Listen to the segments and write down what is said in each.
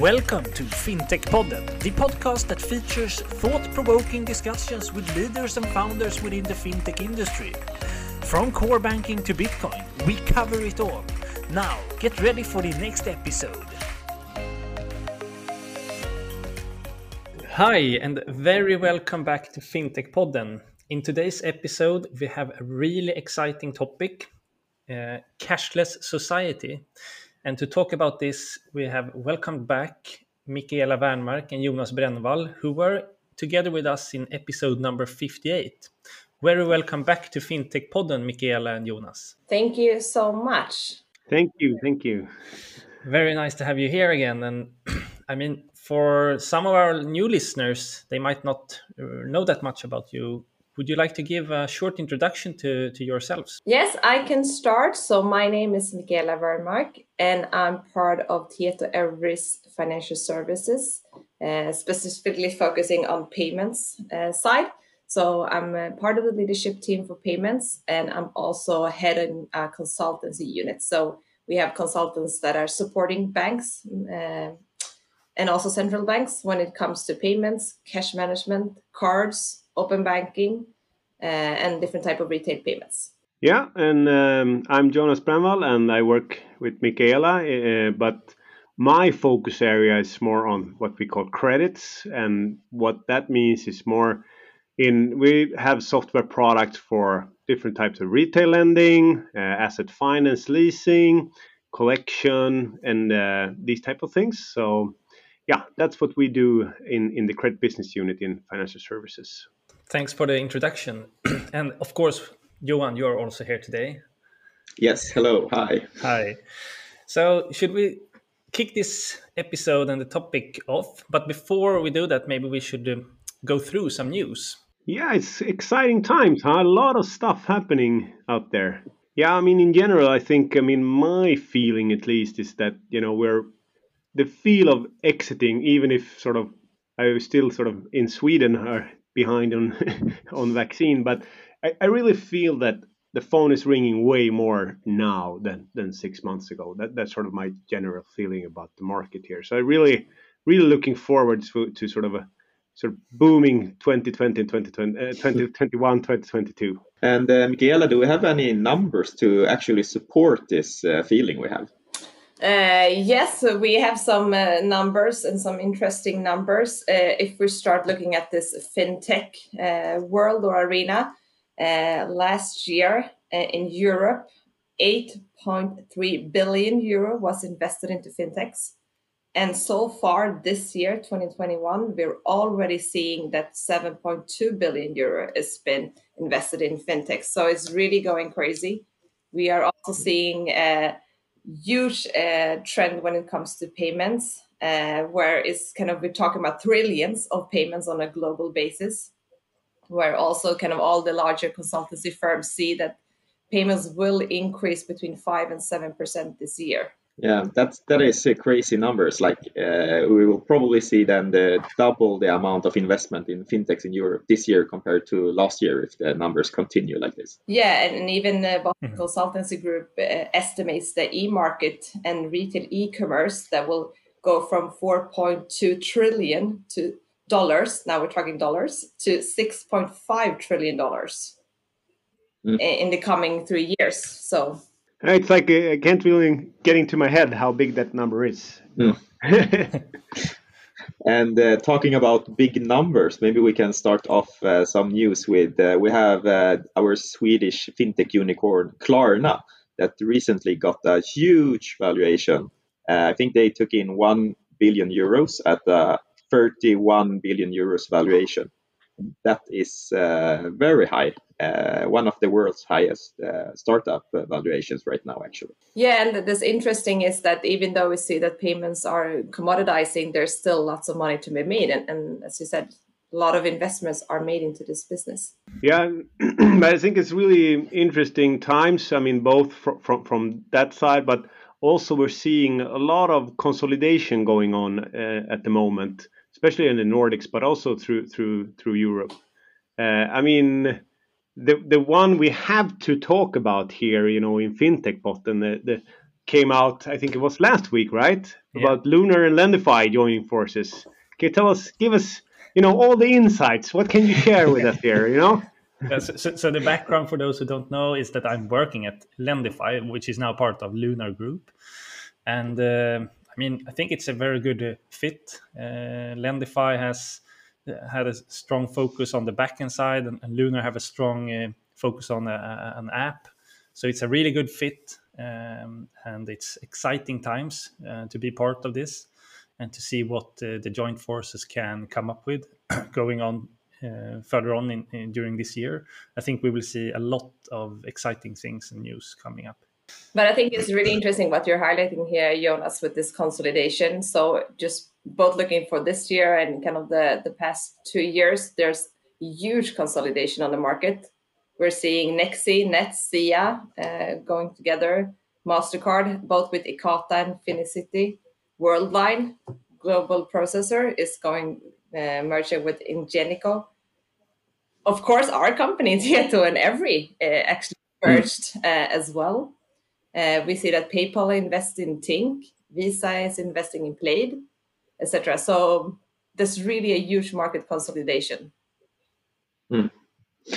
Welcome to FinTech Podden, the podcast that features thought provoking discussions with leaders and founders within the fintech industry. From core banking to Bitcoin, we cover it all. Now, get ready for the next episode. Hi, and very welcome back to FinTech Podden. In today's episode, we have a really exciting topic uh, cashless society. And to talk about this, we have welcomed back Michaela Wernmark and Jonas Brännvall, who were together with us in episode number 58. Very welcome back to FinTech Podden, Michaela and Jonas. Thank you so much. Thank you, thank you. Very nice to have you here again. And I mean, for some of our new listeners, they might not uh, know that much about you. Would you like to give a short introduction to, to yourselves? Yes, I can start. So my name is Michaela Wernmark, and I'm part of Tietoevry's Financial Services, uh, specifically focusing on payments uh, side. So I'm part of the leadership team for payments, and I'm also head in a consultancy unit. So we have consultants that are supporting banks uh, and also central banks when it comes to payments, cash management, cards, open banking, uh, and different type of retail payments. Yeah, and um, I'm Jonas Brännvall, and I work with Michaela, uh, but my focus area is more on what we call credits, and what that means is more in we have software products for different types of retail lending, uh, asset finance, leasing, collection, and uh, these type of things. So yeah, that's what we do in in the credit business unit in financial services. Thanks for the introduction. and of course, Johan, you're also here today. Yes, hello, hi. Hi. So, should we kick this episode and the topic off? But before we do that, maybe we should um, go through some news. Yeah, it's exciting times, huh? A lot of stuff happening out there. Yeah, I mean, in general, I think, I mean, my feeling at least is that, you know, we're the feel of exiting, even if sort of I was still sort of in Sweden or behind on on vaccine, but I, I really feel that the phone is ringing way more now than than six months ago. That that's sort of my general feeling about the market here. So I really really looking forward to, to sort of a sort of booming 2020 2020, uh, 2021 2022 and uh, michaela do we have any numbers to actually support this uh, feeling we have uh, yes, we have some uh, numbers and some interesting numbers. Uh, if we start looking at this fintech uh, world or arena, uh, last year uh, in Europe, 8.3 billion euro was invested into fintechs. And so far this year, 2021, we're already seeing that 7.2 billion euro has been invested in fintechs. So it's really going crazy. We are also seeing huge uh, trend when it comes to payments, uh, where it's kind of we're talking about trillions of payments on a global basis, where also kind of all the larger consultancy firms see that payments will increase between five and seven percent this year. Yeah, that's that is uh, crazy numbers. Like uh, we will probably see then the double the amount of investment in fintechs in Europe this year compared to last year if the numbers continue like this. Yeah, and, and even the Boston mm-hmm. Consultancy Group uh, estimates the e-market and retail e-commerce that will go from 4.2 trillion to dollars. Now we're talking dollars to 6.5 trillion dollars mm. in the coming three years. So it's like uh, I can't really get into my head how big that number is. Mm. and uh, talking about big numbers, maybe we can start off uh, some news with uh, we have uh, our Swedish fintech unicorn Klarna that recently got a huge valuation. Uh, I think they took in one billion euros at a 31 billion euros valuation. That is very high uh, one of the world's highest uh, startup valuations right now, actually. Yeah, and this interesting is that even though we see that payments are commoditizing, there's still lots of money to be made, and, and as you said, a lot of investments are made into this business. Yeah, but I think it's really interesting times. I mean, both from from, from that side, but also we're seeing a lot of consolidation going on uh, at the moment, especially in the Nordics, but also through through through Europe. Uh, I mean the the one we have to talk about here, you know, in FinTech Podden the, the came out. I think it was last week, right? Yeah. About Lunar and Lendify joining forces. Can you tell us, give us, you know, all the insights? What can you share with us here? You know. So, so, the background for those who don't know is that I'm working at Lendify, which is now part of Lunar Group, and uh, I mean I think it's a very good uh, fit. Uh, Lendify has uh, had a strong focus on the backend side, and, and Lunar have a strong focus on a, an app. So it's a really good fit, um, and it's exciting times to be part of this and to see what the joint forces can come up with going on uh, further on in, in, during this year, I think we will see a lot of exciting things and news coming up. But I think it's really interesting what you're highlighting here, Jonas, with this consolidation. So just both looking for this year and kind of the, the past two years, there's huge consolidation on the market. We're seeing Nexi, Nets, Sia uh, going together, MasterCard, both with Ekata and Finicity. Worldline, global processor, is going uh, merger with Ingenico. Of course, our company, Tieto and EVRY, uh, actually merged mm. as well. Uh, we see that PayPal invests in Tink, Visa is investing in Plaid, etc. So there's really a huge market consolidation. Mm.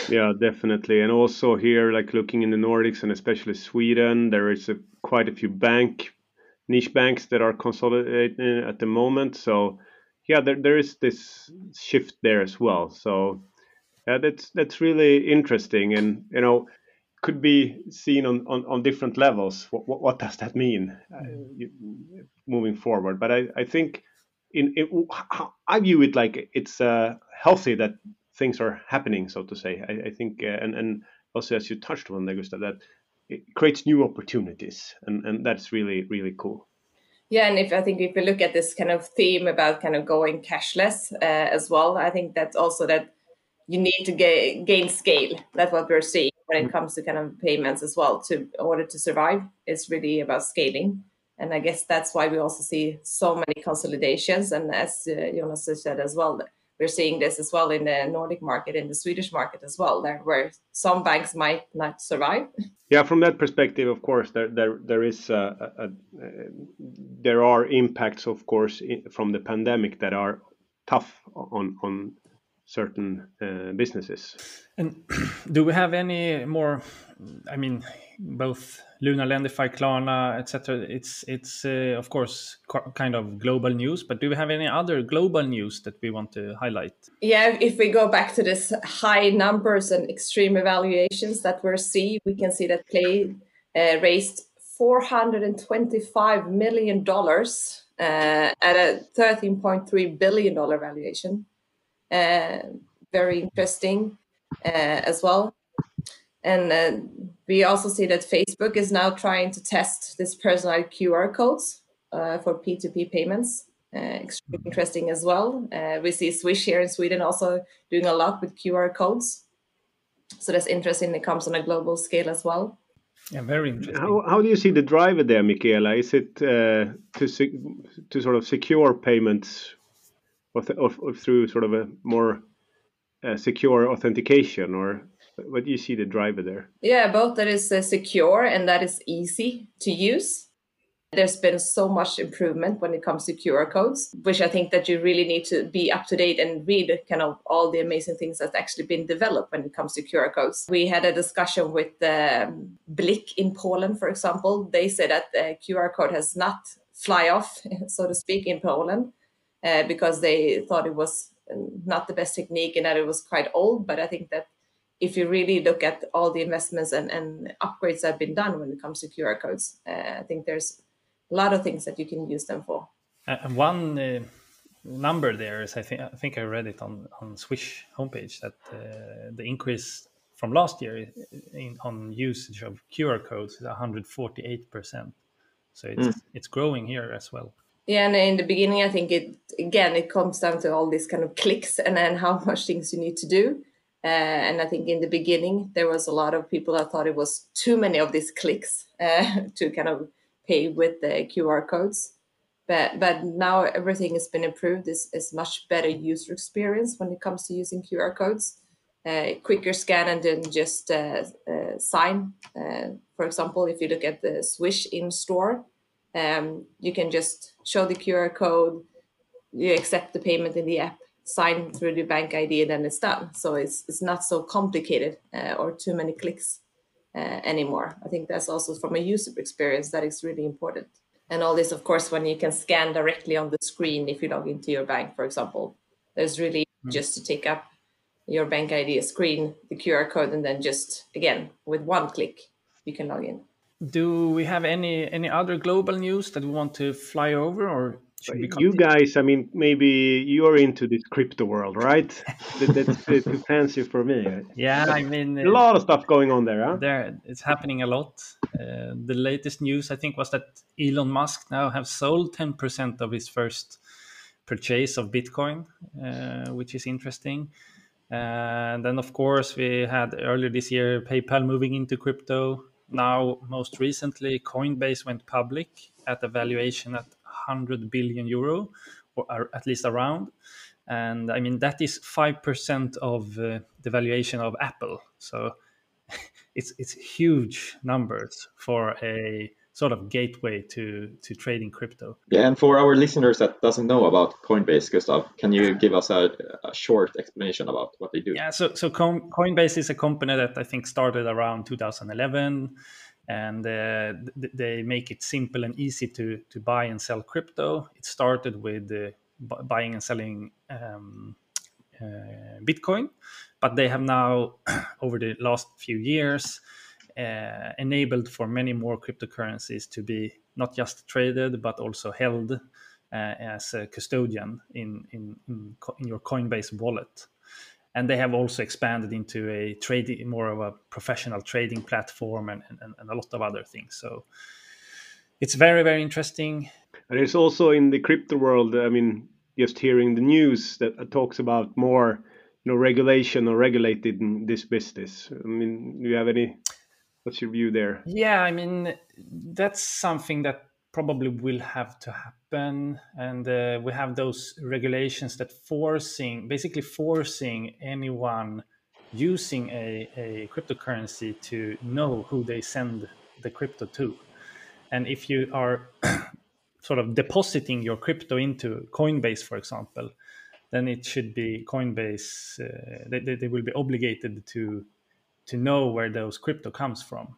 Yeah, definitely. And also here, like looking in the Nordics and especially Sweden, there is a, quite a few bank niche banks that are consolidating at the moment. So yeah, there, there is this shift there as well. So yeah, that's that's really interesting, and you know, could be seen on, on, on different levels. What, what, what does that mean uh, you, moving forward? But I, I think in, in I view it like it's uh, healthy that things are happening, so to say. I, I think, uh, and and also as you touched on, Gustav, that it creates new opportunities, and and that's really really cool. Yeah, and if I think if we look at this kind of theme about kind of going cashless uh, as well, I think that's also that you need to ga- gain scale. That's what we're seeing when it comes to kind of payments as well. To in order to survive, it's really about scaling, and I guess that's why we also see so many consolidations. And as uh, Jonas said as well, we're seeing this as well in the Nordic market, in the Swedish market as well, there where some banks might not survive. Yeah, from that perspective, of course, there there there is a, a, a, there are impacts, of course, from the pandemic that are tough on on certain uh, businesses. And do we have any more? I mean, both Lunar, Lendify, Klarna, etc. It's it's uh, of course kind of global news, but do we have any other global news that we want to highlight? Yeah, if we go back to this high numbers and extreme evaluations that we're seeing, we can see that Plaid uh, raised 425 million dollars uh, at a 13.3 billion dollar valuation. Uh, very interesting uh, as well. And uh, we also see that Facebook is now trying to test this personalized QR codes uh, for P2P payments. Uh, extremely interesting as well. Uh, we see Swish here in Sweden also doing a lot with QR codes. So that's interesting. It comes on a global scale as well. Yeah, very interesting. How, how do you see the driver there, Michaela? Is it uh, to to sort of secure payments, or, or through sort of a more uh, secure authentication, or what do you see the driver there? Yeah, both that is uh, secure and that is easy to use. There's been so much improvement when it comes to QR codes, which I think that you really need to be up to date and read kind of all the amazing things that's actually been developed when it comes to QR codes. We had a discussion with um, Blik in Poland, for example. They said that the QR code has not fly off, so to speak, in Poland uh, because they thought it was not the best technique and that it was quite old. But I think that if you really look at all the investments and, and upgrades that have been done when it comes to QR codes, uh, I think there's a lot of things that you can use them for. Uh, one uh, number there is, I think, I think I read it on on Swish homepage that uh, the increase from last year in, on usage of QR codes is 148 percent. So it's mm. it's growing here as well. Yeah, and in the beginning, I think it again it comes down to all these kind of clicks and then how much things you need to do. Uh, and I think in the beginning, there was a lot of people that thought it was too many of these clicks uh, to kind of pay with the QR codes. But, but now everything has been improved. It's, it's much better user experience when it comes to using QR codes. uh, quicker scan and then just uh, uh, sign. Uh, for example, if you look at the Swish in store, um, you can just show the QR code, you accept the payment in the app, sign through the bank ID, and then it's done. So it's it's not so complicated uh, or too many clicks uh, anymore. I think that's also from a user experience that is really important. And all this, of course, when you can scan directly on the screen if you log into your bank, for example, there's really mm. just to take up your bank ID screen, the QR code, and then just again with one click you can log in. Do we have any any other global news that we want to fly over, or you guys? I mean, maybe you're into this crypto world, right? That's too fancy for me. Yeah, I mean, a lot of stuff going on there. Huh? There, it's happening a lot. Uh, the latest news, I think, was that Elon Musk now have sold ten percent of his first purchase of Bitcoin, uh, which is interesting. And then, of course, we had earlier this year PayPal moving into crypto. Now, most recently, Coinbase went public at a valuation at 100 billion euro, or at least around. And I mean, that is 5% of uh, the valuation of Apple. So it's, it's huge numbers for a sort of gateway to to trading crypto. Yeah, and for our listeners that doesn't know about Coinbase, Gustav, can you give us a, a short explanation about what they do? Yeah, so so Coinbase is a company that I think started around 2011 and uh, they make it simple and easy to to buy and sell crypto. It started with uh, buying and selling um, uh, Bitcoin, but they have now, over the last few years, uh, enabled for many more cryptocurrencies to be not just traded but also held uh, as a custodian in, in, in, in, your Coinbase wallet. And they have also expanded into a trading, more of a professional trading platform and, and, and a lot of other things. So it's very, very interesting. And it's also in the crypto world, I mean, just hearing the news that talks about more you know regulation or regulated in this business i mean do you have any What's your view there? Yeah, I mean, that's something that probably will have to happen. And uh, we have those regulations that forcing, basically forcing anyone using a, a cryptocurrency to know who they send the crypto to. And if you are sort of depositing your crypto into Coinbase, for example, then it should be Coinbase, uh, they, they will be obligated to to know where those crypto comes from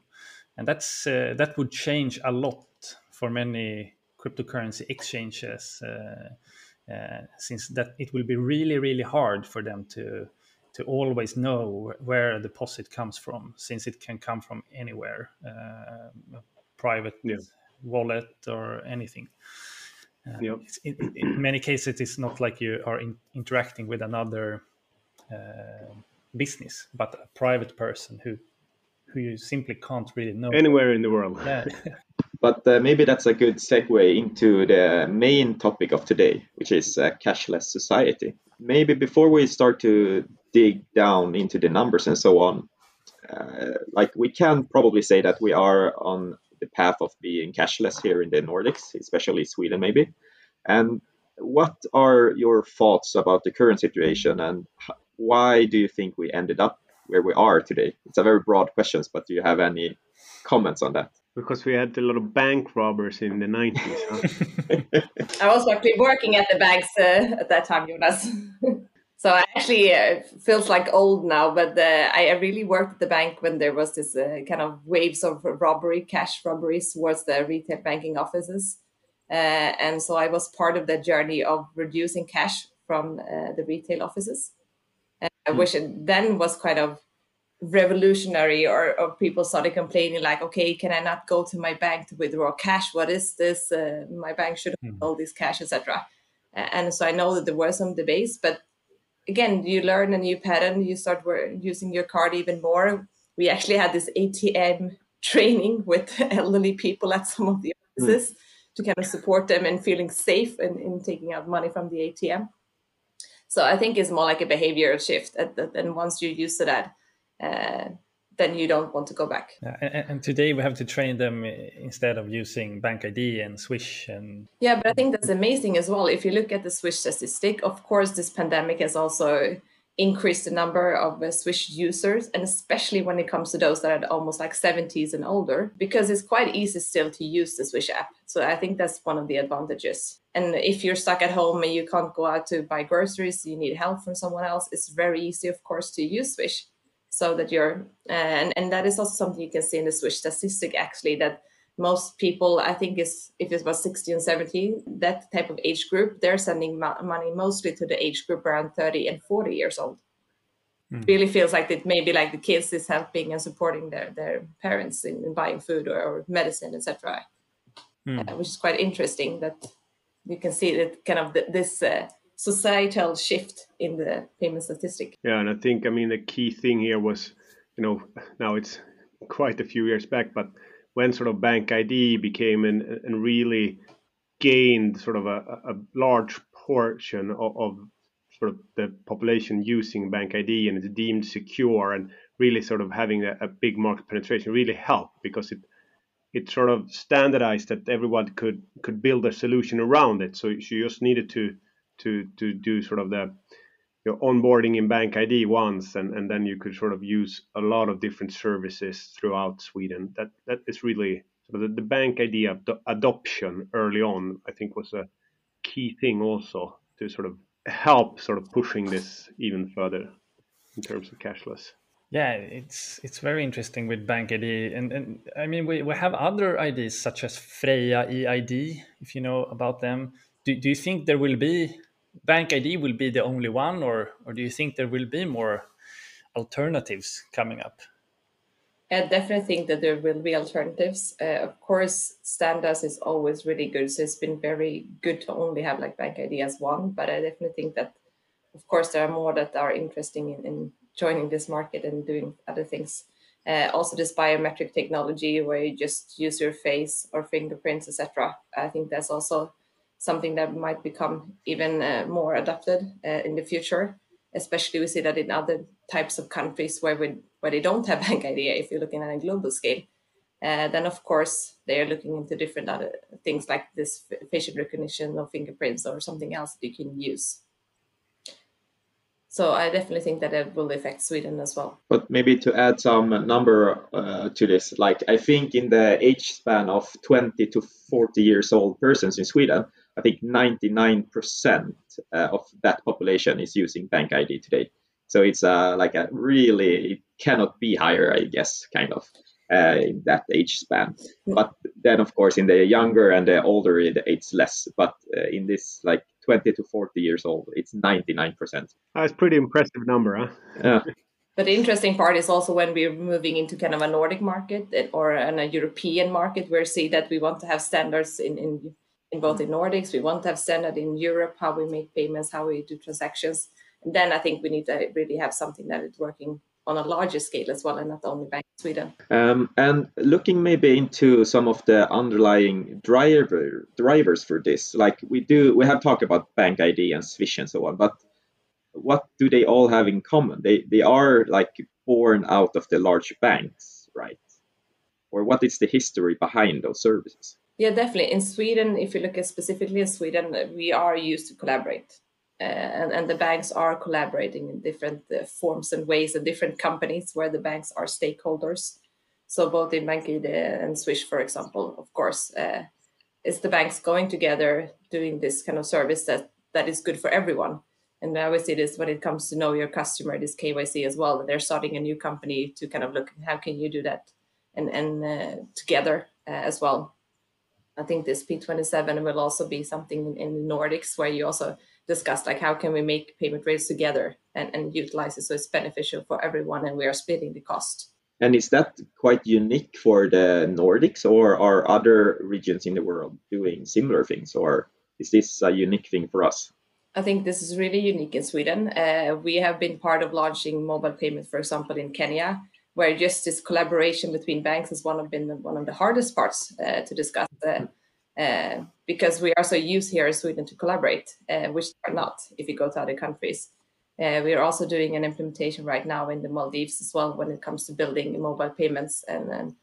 and that's uh, that would change a lot for many cryptocurrency exchanges uh, uh, since that it will be really really hard for them to to always know where a deposit comes from since it can come from anywhere uh, private yeah. wallet or anything uh, yep. in, in, many cases it's not like you are in, interacting with another uh, business, but a private person who who you simply can't really know anywhere in the world. Yeah. but uh, maybe that's a good segue into the main topic of today, which is uh, cashless society. Maybe before we start to dig down into the numbers and so on, uh, like we can probably say that we are on the path of being cashless here in the Nordics, especially Sweden, maybe. And what are your thoughts about the current situation and why do you think we ended up where we are today? It's a very broad question, but do you have any comments on that? Because we had a lot of bank robbers in the 90s. Huh? I was actually working at the banks uh, at that time, Jonas. so I actually uh, feels like old now, but uh, I really worked at the bank when there was this uh, kind of waves of robbery, cash robberies towards the retail banking offices. Uh, and so I was part of that journey of reducing cash from uh, the retail offices mm. which then was kind of revolutionary or, or people started complaining like okay can i not go to my bank to withdraw cash what is this uh, my bank should mm. hold this cash etc and so i know that there were some debates but again you learn a new pattern you start were using your card even more we actually had this atm training with elderly people at some of the hmm. offices mm. to kind of support them and feeling safe in, in taking out money from the atm so I think it's more like a behavioral shift. And once you're used to that, uh, then you don't want to go back. Yeah, and, and, today we have to train them instead of using Bank ID and Swish and. Yeah, but I think that's amazing as well. If you look at the Swish statistic, of course, this pandemic has also increase the number of uh, Swish users, and especially when it comes to those that are almost like 70s and older, because it's quite easy still to use the Swish app. So I think that's one of the advantages. And if you're stuck at home and you can't go out to buy groceries, you need help from someone else, it's very easy, of course, to use Swish. So that you're, and, and that is also something you can see in the Swish statistic actually that most people i think is if it's about 60 and 70 that type of age group they're sending money mostly to the age group around 30 and 40 years old mm. really feels like that maybe like the kids is helping and supporting their their parents in, in buying food or, or medicine etc mm. uh, which is quite interesting that you can see that kind of the, this uh, societal shift in the payment statistic yeah and i think i mean the key thing here was you know now it's quite a few years back but when sort of bank ID became and and really gained sort of a, a large portion of, of, sort of the population using bank ID and it's deemed secure and really sort of having a, a big market penetration really helped because it it sort of standardized that everyone could could build a solution around it. So you just needed to to to do sort of the your onboarding in Bank ID once, and, and then you could sort of use a lot of different services throughout Sweden. That that is really sort of the, the BankID ad- adoption early on. I think was a key thing also to sort of help sort of pushing this even further in terms of cashless. Yeah, it's it's very interesting with BankID, and and I mean we, we have other IDs such as Freja EID, if you know about them. Do do you think there will be BankID will be the only one, or or do you think there will be more alternatives coming up? I definitely think that there will be alternatives. Uh, of course, Standards is always really good, so it's been very good to only have like Bank ID as one. But I definitely think that, of course, there are more that are interesting in, in joining this market and doing other things. Uh, also, this biometric technology where you just use your face or fingerprints, etc. I think that's also something that might become even uh, more adopted uh, in the future. Especially, we see that in other types of countries where we where they don't have BankID. If you're looking at a global scale, uh, then of course they are looking into different other things like this facial recognition or fingerprints or something else that you can use. So I definitely think that it will affect Sweden as well. But maybe to add some number uh, to this, like I think in the age span of 20 to 40 years old persons in Sweden, I think 99% uh, of that population is using bank ID today. So it's uh, like a really, it cannot be higher, I guess, kind of. Uh, in that age span. But then, of course, in the younger and the older, it's less. But uh, in this, like 20 to 40 years old, it's 99%. That's pretty impressive number, huh? Yeah. But the interesting part is also when we're moving into kind of a Nordic market or a European market, we see that we want to have standards in, in in both the Nordics. We want to have standard in Europe, how we make payments, how we do transactions. And then I think we need to really have something that is working on a larger scale as well, and not only Bank Sweden. Um, and looking maybe into some of the underlying driver drivers for this, like we do, we have talked about Bank ID and Swish and so on, but what do they all have in common? They they are like born out of the large banks, right? Or what is the history behind those services? Yeah, definitely. In Sweden, if you look at specifically in Sweden, we are used to collaborate. Uh, and, and the banks are collaborating in different uh, forms and ways and different companies where the banks are stakeholders. So both in BankID and Swish, for example, of course, uh, is the banks going together doing this kind of service that, that is good for everyone. And I always see this when it comes to know your customer, this KYC as well. They're starting a new company to kind of look how can you do that and and uh, together uh, as well. I think this P27 will also be something in the Nordics where you also discuss like how can we make payment rails together and, and utilize it so it's beneficial for everyone and we are splitting the cost. And is that quite unique for the Nordics or are other regions in the world doing similar things or is this a unique thing for us? I think this is really unique in Sweden. Uh, we have been part of launching mobile payment, for example, in Kenya, where just this collaboration between banks has one of been one of the hardest parts uh, to discuss uh, uh, because we are so used here in Sweden to collaborate, uh, which are not if you go to other countries. Uh, we are also doing an implementation right now in the Maldives as well when it comes to building mobile payments and, and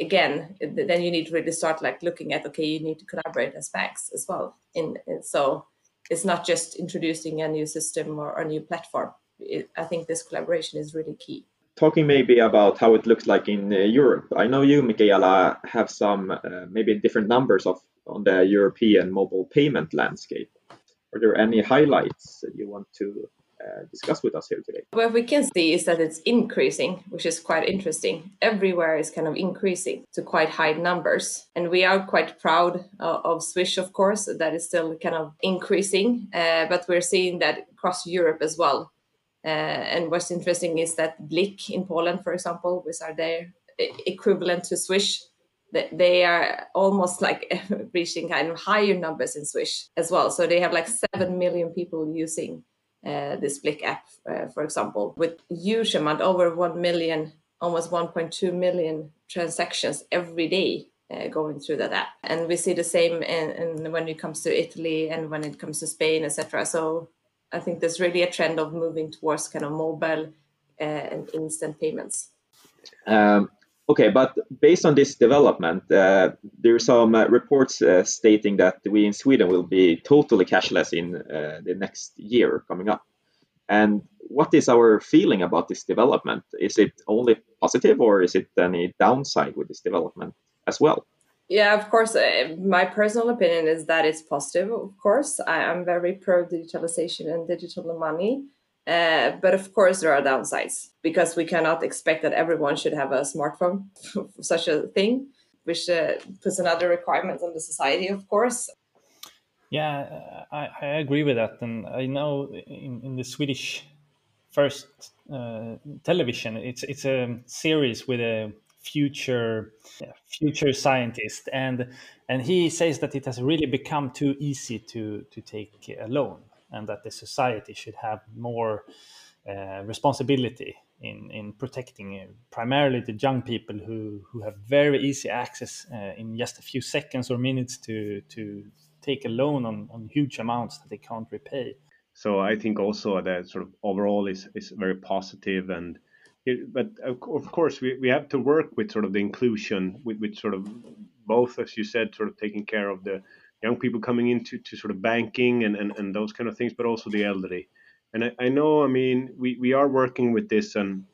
again then you need to really start like looking at okay you need to collaborate as banks as well in, in so it's not just introducing a new system or a new platform it, I think this collaboration is really key. Talking maybe about how it looks like in uh, Europe. I know you, Michaela, have some uh, maybe different numbers of on the European mobile payment landscape. Are there any highlights that you want to uh, discuss with us here today? What we can see is that it's increasing, which is quite interesting. Everywhere is kind of increasing to quite high numbers. And we are quite proud uh, of Swish, of course, that is still kind of increasing, uh, but we're seeing that across Europe as well. Uh, and what's interesting is that Blik in Poland, for example, which are their equivalent to Swish, they are almost like reaching kind of higher numbers in Swish as well. So they have like 7 million people using uh, this Blik app, uh, for example, with huge amount, over 1 million, almost 1.2 million transactions every day uh, going through that app. And we see the same in, when it comes to Italy and when it comes to Spain, etc. So I think there's really a trend of moving towards kind of mobile uh, and instant payments. Um, Okay, but based on this development, uh, there are some uh, reports uh, stating that we in Sweden will be totally cashless in uh, the next year coming up. And what is our feeling about this development? Is it only positive or is it any downside with this development as well? Yeah, of course. Uh, my personal opinion is that it's positive, of course. I am very pro digitalization and digital money. Uh, but of course, there are downsides because we cannot expect that everyone should have a smartphone such a thing, which uh, puts another requirement on the society, of course. Yeah, I, I agree with that. And I know in, in the Swedish first uh, television, it's, it's a series with a future future scientist and and he says that it has really become too easy to to take a loan and that the society should have more uh, responsibility in, in protecting uh, primarily the young people who, who have very easy access uh, in just a few seconds or minutes to, to take a loan on, on huge amounts that they can't repay. So I think also that sort of overall is, is very positive and it, but of course we, we have to work with sort of the inclusion with, with sort of both as you said sort of taking care of the young people coming into to sort of banking and, and, and those kind of things, but also the elderly. And I, I know, I mean, we, we are working with this and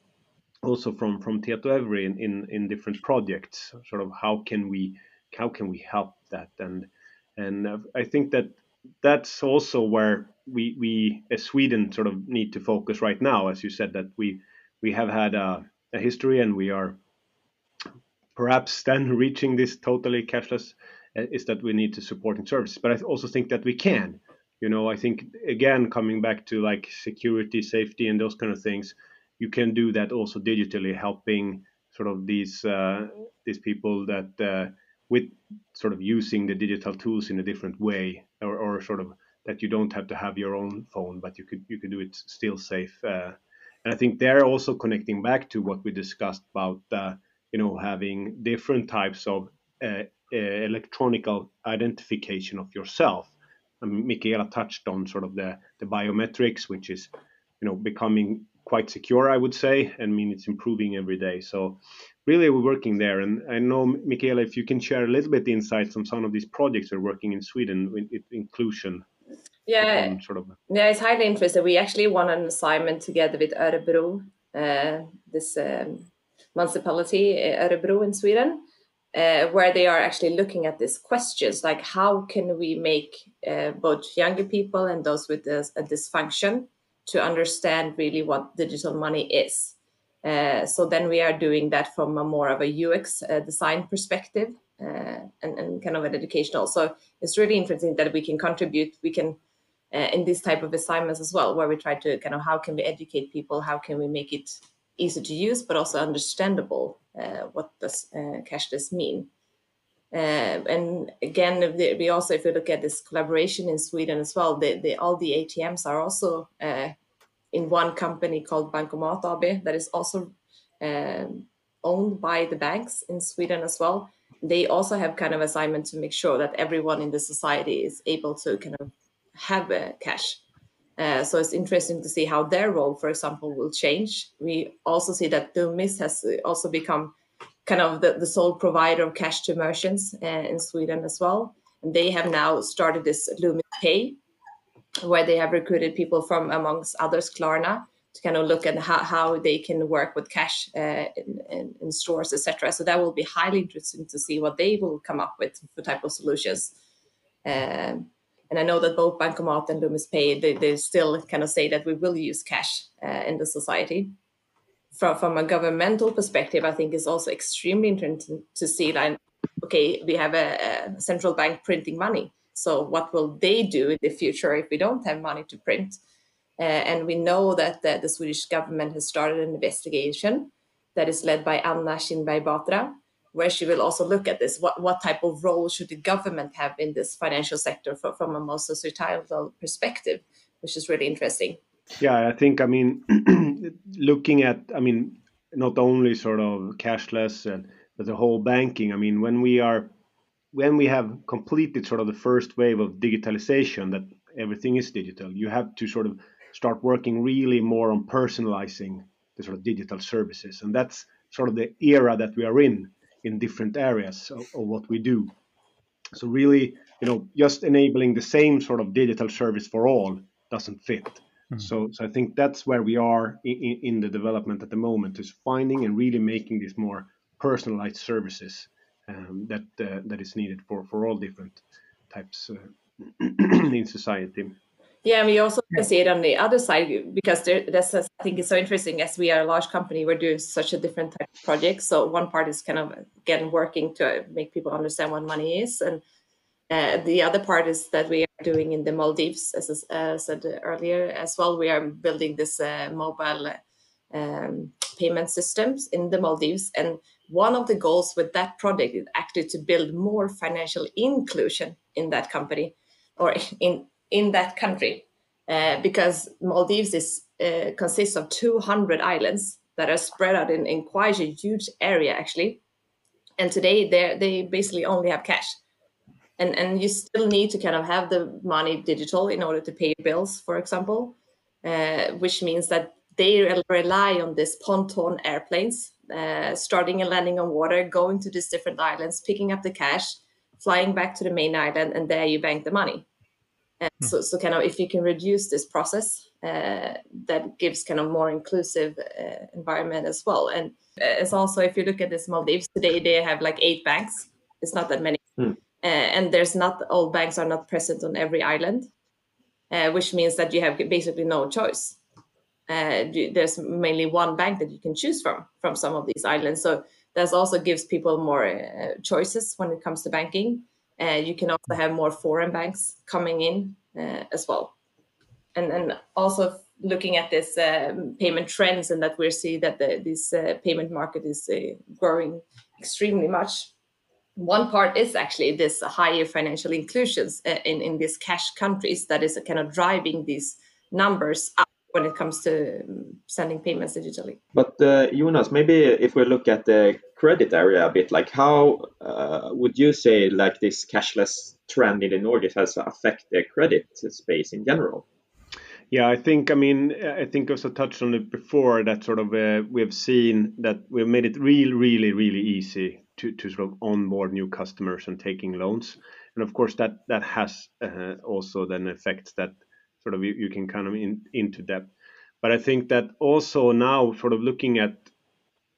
also from from Tietoevry in, in in different projects. Sort of how can we how can we help that and and I think that that's also where we we as Sweden sort of need to focus right now. As you said, that we we have had a, a history and we are perhaps then reaching this totally cashless uh, is that we need to support in services. But I also think that we can. You know, I think again coming back to like security, safety, and those kind of things, you can do that also digitally, helping sort of these uh, these people that uh, with sort of using the digital tools in a different way, or, or sort of that you don't have to have your own phone, but you could you could do it still safe. And I think they're also connecting back to what we discussed about uh, you know having different types of uh, uh, electronical identification of yourself. And Michaela touched on sort of the, the biometrics, which is, you know, becoming quite secure, I would say. I mean, it's improving every day. So really we're working there. And I know, Michaela, if you can share a little bit insights on some of these projects you're working in Sweden with inclusion. Yeah, sort of. yeah, it's highly interesting. We actually won an assignment together with Örebro, uh, this um, municipality, Örebro in Sweden, uh, where they are actually looking at these questions like how can we make uh, both younger people and those with this, a dysfunction to understand really what digital money is. Uh, so then we are doing that from a more of a UX uh, design perspective uh, and, and, kind of an educational. So it's really interesting that we can contribute. We can uh, in this type of assignments as well, where we try to kind of how can we educate people, how can we make it easy to use but also understandable uh, what does uh, cashless mean. Uh, and again, we also, if you look at this collaboration in Sweden as well, the, the, all the ATMs are also uh, in one company called Bankomat AB that is also um, owned by the banks in Sweden as well. They also have kind of assignment to make sure that everyone in the society is able to kind of have a cash. Uh, so it's interesting to see how their role, for example, will change. We also see that Loomis has also become kind of the, the sole provider of cash to merchants uh, in Sweden as well. And they have now started this Loomis Pay, where they have recruited people from, amongst others, Klarna, to kind of look at how, how they can work with cash uh, in, in, in, stores, etc. So that will be highly interesting to see what they will come up with for type of solutions. Um, and I know that both Bankomat and Loomis Pay, they, they still kind of say that we will use cash uh, in the society. From, from a governmental perspective, I think it's also extremely interesting to see that, okay, we have a, a central bank printing money. So what will they do in the future if we don't have money to print? Uh, and we know that the, the, Swedish government has started an investigation that is led by Anna Kinberg Batra, where she will also look at this. What, what type of role should the government have in this financial sector for, from a more societal perspective, which is really interesting. Yeah, I think, I mean, looking at, I mean, not only sort of cashless and but the whole banking. I mean, when we are when we have completed sort of the first wave of digitalization, that everything is digital, you have to sort of start working really more on personalizing the sort of digital services. And that's sort of the era that we are in in different areas of, of what we do. So really, you know, just enabling the same sort of digital service for all doesn't fit. Mm-hmm. So, so I think that's where we are in, in the development at the moment is finding and really making these more personalized services um, that uh, that is needed for for all different types uh, in society. Yeah, and we also can see it on the other side because there, that's I think it's so interesting. As we are a large company, we're doing such a different type of project. So one part is kind of again working to make people understand what money is, and uh, the other part is that we are doing in the Maldives, as I uh, said earlier as well. We are building this uh, mobile um, payment systems in the Maldives, and one of the goals with that project is actually to build more financial inclusion in that company or in in that country uh, because Maldives is uh, consists of 200 islands that are spread out in, in quite a huge area actually. And today they they basically only have cash. And and you still need to kind of have the money digital in order to pay bills for example uh, which means that they rely on this pontoon airplanes uh, starting and landing on water going to these different islands picking up the cash flying back to the main island and there you bank the money uh, hmm. so, so kind of if you can reduce this process, uh, that gives kind of more inclusive uh, environment as well. And uh, it's also if you look at this Maldives today, they have like eight banks. It's not that many, mm. and there's not all banks are not present on every island, uh, which means that you have basically no choice. there's mainly one bank that you can choose from from some of these islands. So that also gives people more choices when it comes to banking. Uh, you can also have more foreign banks coming in uh, as well. And, and also looking at this um, payment trends and that we see that the, this uh, payment market is uh, growing extremely much. One part is actually this higher financial inclusions uh, in, in these cash countries that is kind of driving these numbers up when it comes to um, sending payments digitally. But uh, Jonas, maybe if we look at the credit area a bit, like how uh, would you say like this cashless trend in the Nordics has affected the credit space in general? Yeah, I think I mean I think also touched on it before that sort of uh, we've seen that we've made it really, really, really easy to, to sort of onboard new customers and taking loans, and of course that that has uh, also then effects that sort of you, you can kind of in, into depth. But I think that also now sort of looking at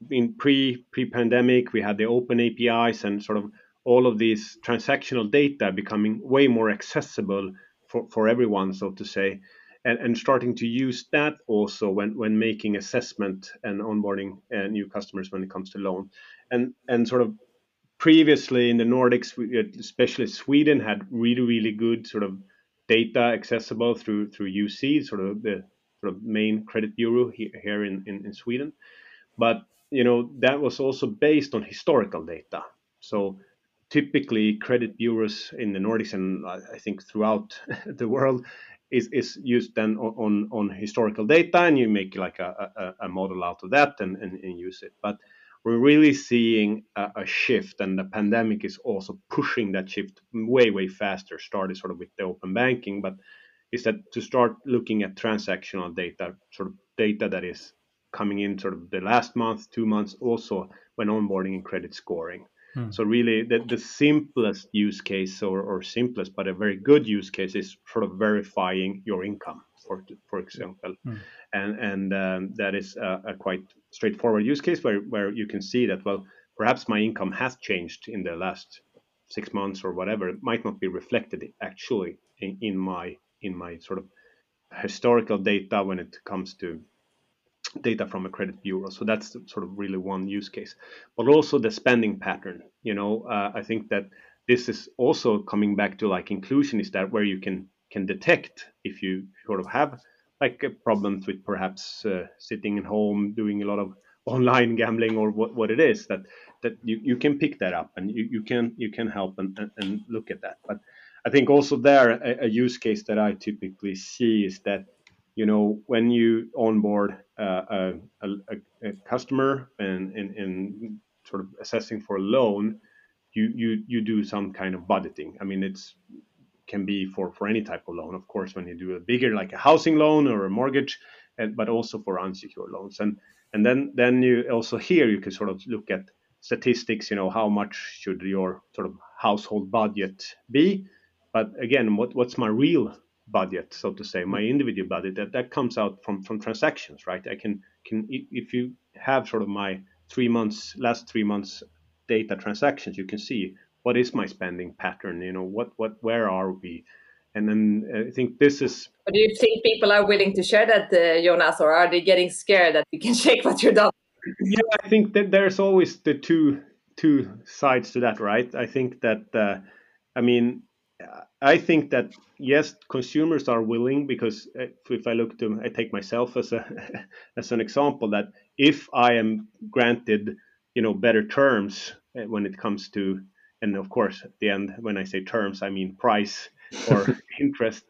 in pre pre pandemic we had the open APIs and sort of all of these transactional data becoming way more accessible for, for everyone, so to say, and, and starting to use that also when, when making assessment and onboarding uh, new customers when it comes to loan. And, and sort of previously in the Nordics, especially Sweden, had really, really good sort of data accessible through through UC, sort of the sort of main credit bureau here, here in, in, in Sweden. But you know that was also based on historical data. So typically credit bureaus in the Nordics and uh, I think throughout the world is, is used then on, on historical data and you make like a, a, a model out of that and, and, and, use it. But we're really seeing a, a, shift, and the pandemic is also pushing that shift way, way faster. Started sort of with the open banking, but is that to start looking at transactional data, sort of data that is coming in sort of the last month, two months, also when onboarding and credit scoring. Hmm. So really, the, the simplest use case, or, or simplest but a very good use case, is sort of verifying your income. for for example, mm. And and um, that is a, a, quite straightforward use case where where you can see that well perhaps my income has changed in the last six months or whatever. It might not be reflected actually in, in my in my sort of historical data when it comes to data from a credit bureau. So that's sort of really one use case, but also the spending pattern. You know, uh, I think that this is also coming back to like inclusion is that where you can can detect if you sort of have like problems with perhaps uh, sitting at home doing a lot of online gambling or what, what it is that that you, you can pick that up and you, you can you can help and, and, and look at that. But i think also there a, a, use case that i typically see is that you know when you onboard uh, a, a, a, customer and in, in sort of assessing for a loan you you you do some kind of budgeting. I mean it's can be for for any type of loan. Of course when you do a bigger like a housing loan or a mortgage and, but also for unsecured loans. And and then then you also here you can sort of look at statistics you know how much should your sort of household budget be? But again what what's my real budget so to say my mm-hmm. individual budget? That that comes out from from transactions right? I can can if you have sort of my three months last three months data transactions you can see what is my spending pattern you know what what where are we and then uh, I think this is. But do you think people are willing to share that, uh, Jonas, or are they getting scared that you can shake what you're done? Yeah, I think that there's always the two two sides to that, right? I think that, uh, I mean, I think that yes, consumers are willing because if, if I look to, I take myself as a as an example that if I am granted, you know, better terms uh, when it comes to, and of course at the end when I say terms, I mean price or interest,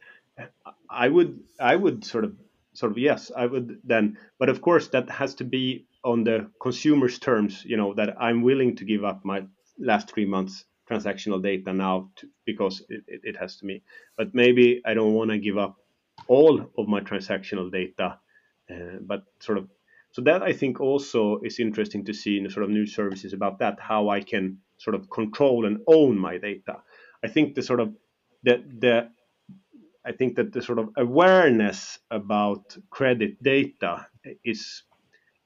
I would I would sort of sort of yes, I would then, but of course that has to be on the consumer's terms. You know that I'm willing to give up my last three months transactional data now to, because it, it, it, has to me. But maybe I don't want to give up all of my transactional data, uh, but sort of. So that I think also is interesting to see in the sort of new services about that how I can sort of control and own my data. I think the sort of the the I think that the sort of awareness about credit data is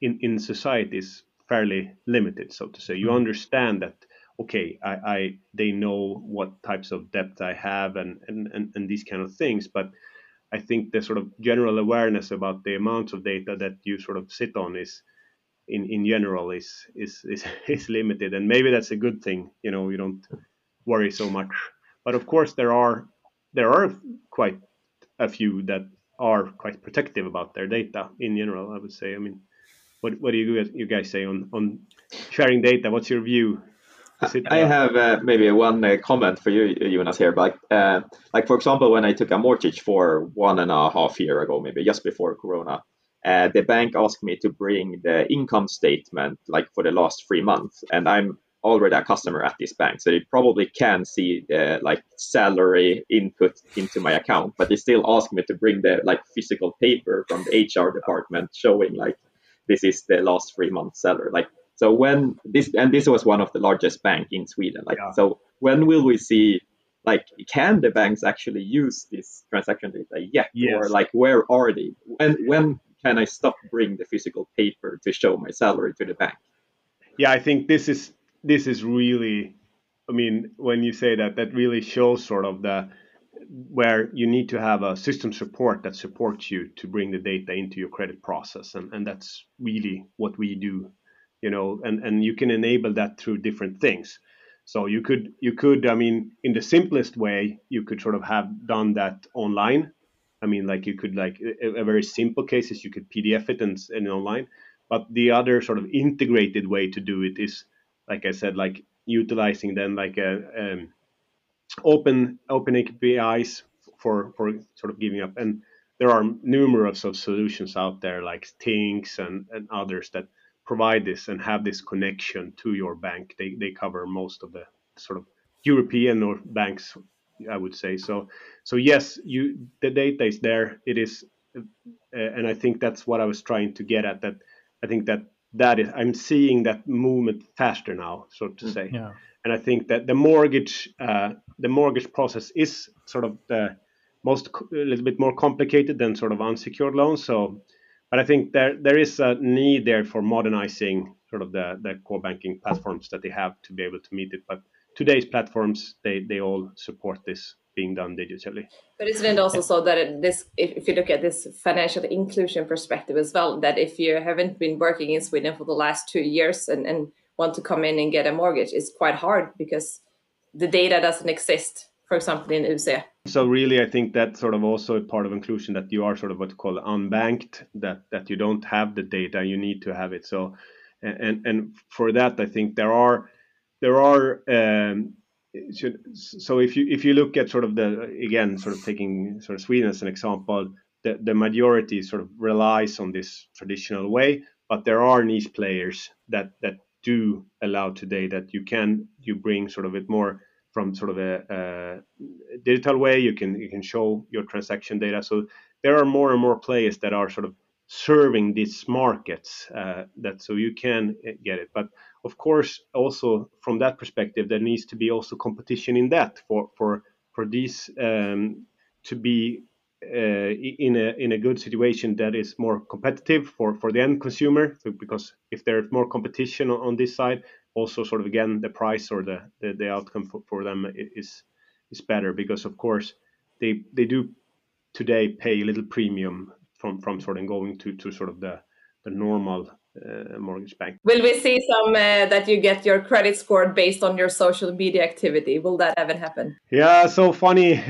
in in society is fairly limited, so to say. You mm-hmm. understand that okay, I, I they know what types of debt I have and, and, and, and these kind of things, but I think the sort of general awareness about the amounts of data that you sort of sit on is in, in general is, is is is limited and maybe that's a good thing you know you don't worry so much but of course, there are there are quite a few that are quite protective about their data in general. I would say. I mean, what what do you you guys say on on sharing data? What's your view? I have uh, maybe one uh, comment for you, Jonas, here. But uh, like for example, when I took a mortgage for one and a half year ago, maybe just before Corona, uh, the bank asked me to bring the income statement like for the last three months, and I'm already a customer at this bank, so they probably can see the like salary input into my account, but they still ask me to bring the like physical paper from the HR department showing like this is the last three months salary. Like so when this and this was one of the largest bank in Sweden. Like yeah. so when will we see like can the banks actually use this transaction data yet? Yes. Or like where are they? And when can I stop bringing the physical paper to show my salary to the bank? Yeah, I think this is this is really, I mean, when you say that, that really shows sort of the where you need to have a system support that supports you to bring the data into your credit process, and and that's really what we do, you know, and and you can enable that through different things. So you could you could I mean in the simplest way you could sort of have done that online. I mean like you could like a, a very simple case is you could PDF it and, and online. But the other sort of integrated way to do it is like I said, like utilizing then like a um, open open APIs for for sort of giving up. And there are numerous of solutions out there like Tink's and, and others that provide this and have this connection to your bank. They they cover most of the sort of European or banks, I would say. So so yes, you the data is there. It is, uh, and I think that's what I was trying to get at. That I think that that is i'm seeing that movement faster now so to mm, say yeah. and i think that the mortgage uh, the mortgage process is sort of the most a little bit more complicated than sort of unsecured loans. So, but I think there there is a need there for modernizing sort of the, the core banking platforms that they have to be able to meet it. But today's platforms, they, they all support this being done digitally. But isn't it also so that this, if, if you look at this financial inclusion perspective as well, that if you haven't been working in Sweden for the last two years and, and want to come in and get a mortgage, it's quite hard because the data doesn't exist, for example, in UC. So really, I think that's sort of also a part of inclusion that you are sort of what you call unbanked, that that you don't have the data, you need to have it. So and and for that i think there are there are um, so if you if you look at sort of the again sort of taking sort of sweden as an example the, the majority sort of relies on this traditional way but there are niche players that that do allow today that you can you bring sort of it more from sort of a, a digital way. You can you can show your transaction data. So there are more and more players that are sort of serving these markets uh, that so you can uh, get it. But of course also from that perspective there needs to be also competition in that for for for these um, to be uh, in a in a good situation that is more competitive for for the end consumer. So because if there's more competition on, on, this side also sort of again the price or the the, the outcome for, for them is is better. Because of course they they do today pay a little premium from from sort of going to to sort of the the normal uh, mortgage bank. Will we see some uh, that you get your credit scored based on your social media activity? Will that ever happen? Yeah, so funny.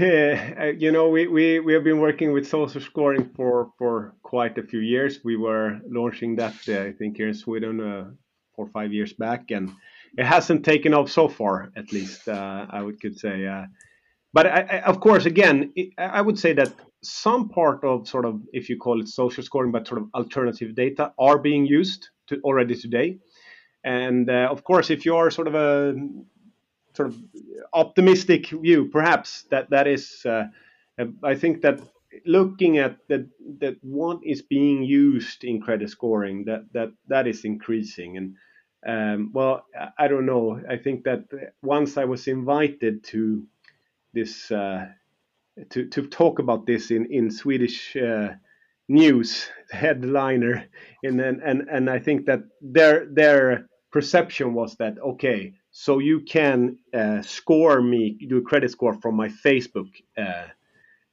Uh, you know, we, we, we have been working with social scoring for, for quite a few years. We were launching that, uh, I think, here in Sweden uh, four or five years back, and it hasn't taken off so far, at least, uh, I would could say. But I, I, of course, again, I would say that some part of sort of if you call it social scoring but sort of alternative data are being used to already today. And uh, of course if you are sort of a sort of optimistic view perhaps that that is uh, i think that looking at that that what is being used in credit scoring that that that is increasing. And um, well i don't know. I think that once i was invited to this uh, to to talk about this in in Swedish uh, news headliner, and then and and I think that their their perception was that okay, so you can uh, score me, do a credit score from my Facebook. Uh,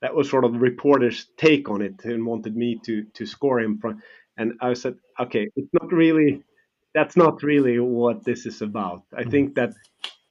that was sort of the reporter's take on it, and wanted me to to score him from. And I said, okay, it's not really. That's not really what this is about. I think that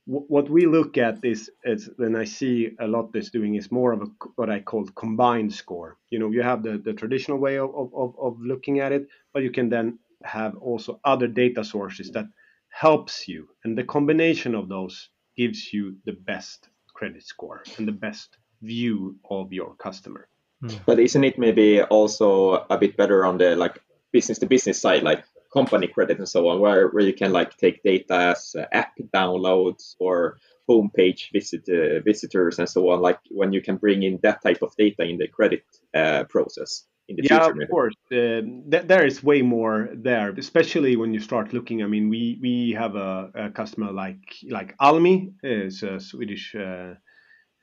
what we look at is, is and I see a lot this doing is more of a what I call combined score. You know, you have the, the traditional way of, of, of looking at it, but you can then have also other data sources that helps you, and the combination of those gives you the best credit score and the best view of your customer. Hmm. But isn't it maybe also a bit better on the like business to business side, like company credit and so on, where, where you can like take data as uh, app downloads or homepage visit uh, visitors and so on, like when you can bring in that type of data in the credit uh, process. In the yeah, future, of course. Uh, th- there is way more there, especially when you start looking. I mean, we we have a, a customer like like Almi is a Swedish uh,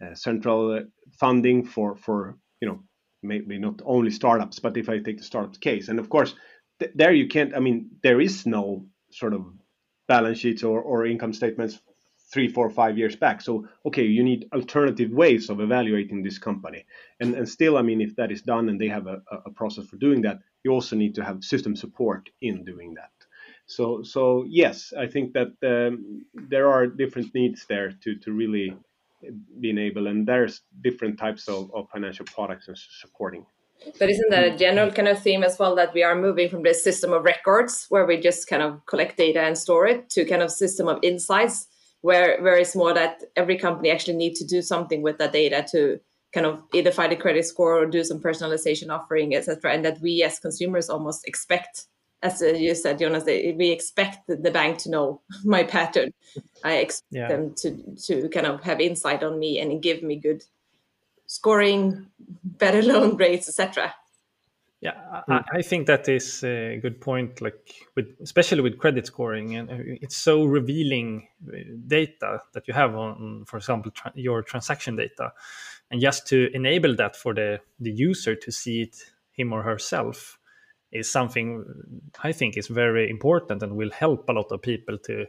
uh, central funding for for you know maybe not only startups, but if I take the startups case, and of course th- there you can't. I mean, there is no sort of balance sheets or, or income statements three, four, five years back. So, okay, you need alternative ways of evaluating this company. And, and still, I mean, if that is done and they have a, a process for doing that, you also need to have system support in doing that. So, so yes, I think that um, there are different needs there to, to really be enabled, and there's different types of, of financial products and supporting. But isn't that a general kind of theme as well that we are moving from this system of records where we just kind of collect data and store it to kind of system of insights where where it's more that every company actually needs to do something with that data to kind of either find a credit score or do some personalization offering, etc. And that we as consumers almost expect, as uh, you said, Jonas, we expect the bank to know my pattern. I expect yeah. them to to kind of have insight on me and give me good scoring better loan rates, etc. Yeah, I, I, think that is a good point. Like with especially with credit scoring, and uh, it's so revealing uh, data that you have on, for example, tra- your transaction data, and just to enable that for the the user to see it him or herself is something I think is very important and will help a lot of people to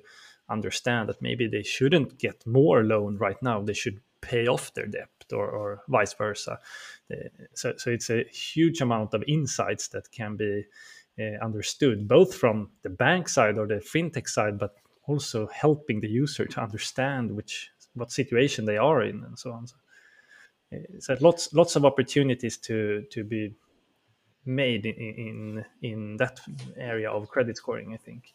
understand that maybe they shouldn't get more loan right now. They should pay off their debt or, or vice versa. So, so it's a huge amount of insights that can be uh, understood both from the bank side or the fintech side, but also helping the user to understand which what situation they are in and so on. So, uh, so lots lots of opportunities to to be made in in, in that area of credit scoring. I think.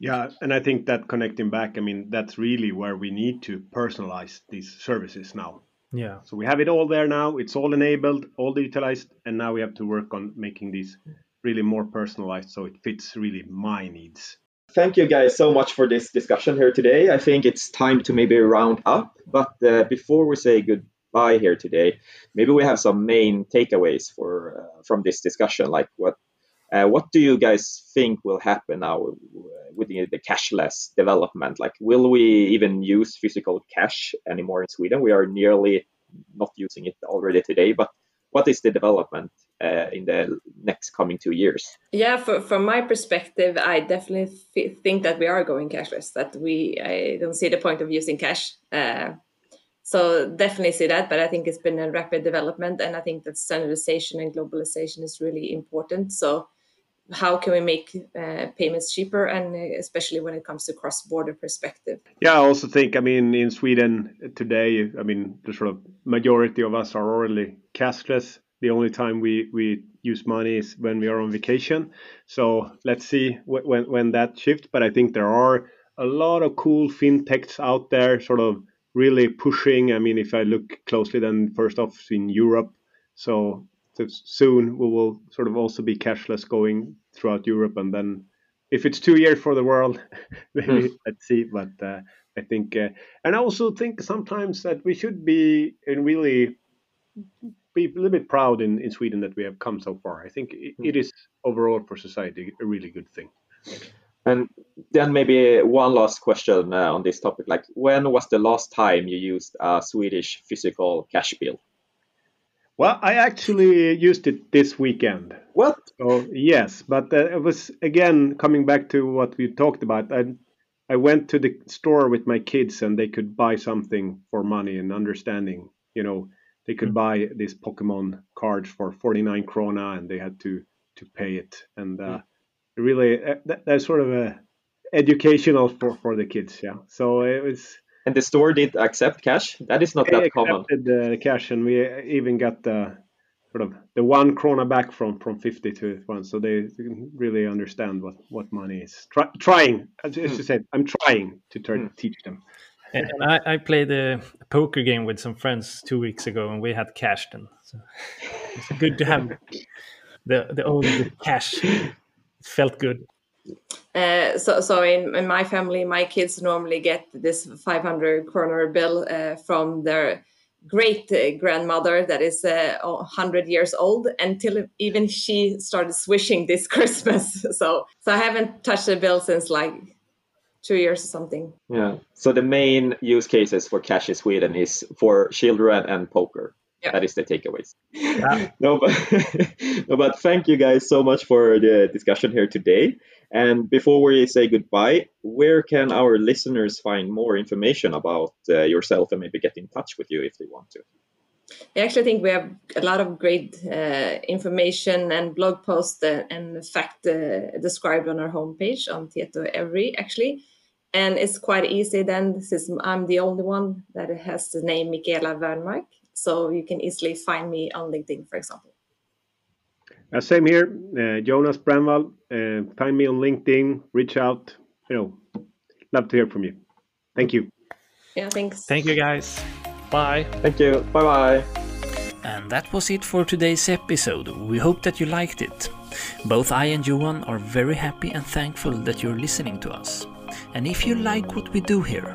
Yeah, and I think that connecting back, I mean, that's really where we need to personalize these services now. Yeah. So we have it all there now. It's all enabled, all digitalized, and now we have to work on making these really more personalized so it fits really my needs. Thank you guys so much for this discussion here today. I think it's time to maybe round up, but uh, before we say goodbye here today, maybe we have some main takeaways for uh, from this discussion, like what uh, what do you guys think will happen now with the, the, cashless development? Like, will we even use physical cash anymore in Sweden? We are nearly not using it already today, but what is the development uh, in the next coming two years? Yeah, for, from my perspective, I definitely think that we are going cashless. That we, I don't see the point of using cash. Uh, so definitely see that, but I think it's been a rapid development, and I think that standardization and globalization is really important. So how can we make uh, payments cheaper and uh, especially when it comes to cross-border perspective? Yeah i also think i mean in sweden today i mean the sort of majority of us are already cashless. The only time we we use money is when we are on vacation. So let's see when when that shifts. But i think there are a lot of cool fintechs out there sort of really pushing. I mean if i look closely then first off in europe. So soon we will sort of also be cashless going throughout Europe, and then if it's two years for the world, maybe mm. let's see. But uh, I think, uh, and I also think sometimes that we should be and really be a little bit proud in, in Sweden that we have come so far. I think it, mm. it is overall for society a really good thing. And then maybe one last question uh, on this topic: like, when was the last time you used a Swedish physical cash bill? Well, I actually used it this weekend. What? Oh, yes, but uh, it was again coming back to what we talked about. I I went to the store with my kids and they could buy something for money and understanding. You know, they could mm. buy these Pokemon cards for 49 krona and they had to to pay it. And uh, mm. really, uh, that, that's sort of a educational for for the kids. Yeah. So it was and the store did accept cash. That is not they that common. Accepted the cash, and we even got the sort of the one krona back from from 50 to one, so they really understand what what money is. Try, trying, as mm. you said, I'm trying to try mm. hmm. teach them. And, and I, I, played a poker game with some friends two weeks ago, and we had cash then. So it's good to have the the old cash. It felt good. Uh, so, so in, in, my family, my kids normally get this 500 kroner bill uh, from their great uh, grandmother that is 100 years old until even she started swishing this Christmas. So, so I haven't touched a bill since like two years or something. Yeah. So the main use cases for cash in Sweden is for children and poker. Yeah. That is the takeaways. Yeah. no, but no, but thank you guys so much for the discussion here today. And before we say goodbye, where can our listeners find more information about uh, yourself and maybe get in touch with you if they want to? I actually think we have a lot of great uh, information and blog posts uh, and fact uh, described on our homepage on Tietoevry actually. And it's quite easy then, since I'm the only one that has the name Michaela Wernmark. So you can easily find me on LinkedIn, for example. Uh, same here, uh, Jonas Brännvall. Uh, find me on LinkedIn. Reach out. You know, love to hear from you. Thank you. Yeah, thanks. Thank you, guys. Bye. Thank you. Bye bye. And that was it for today's episode. We hope that you liked it. Both I and Johan are very happy and thankful that you're listening to us. And if you like what we do here,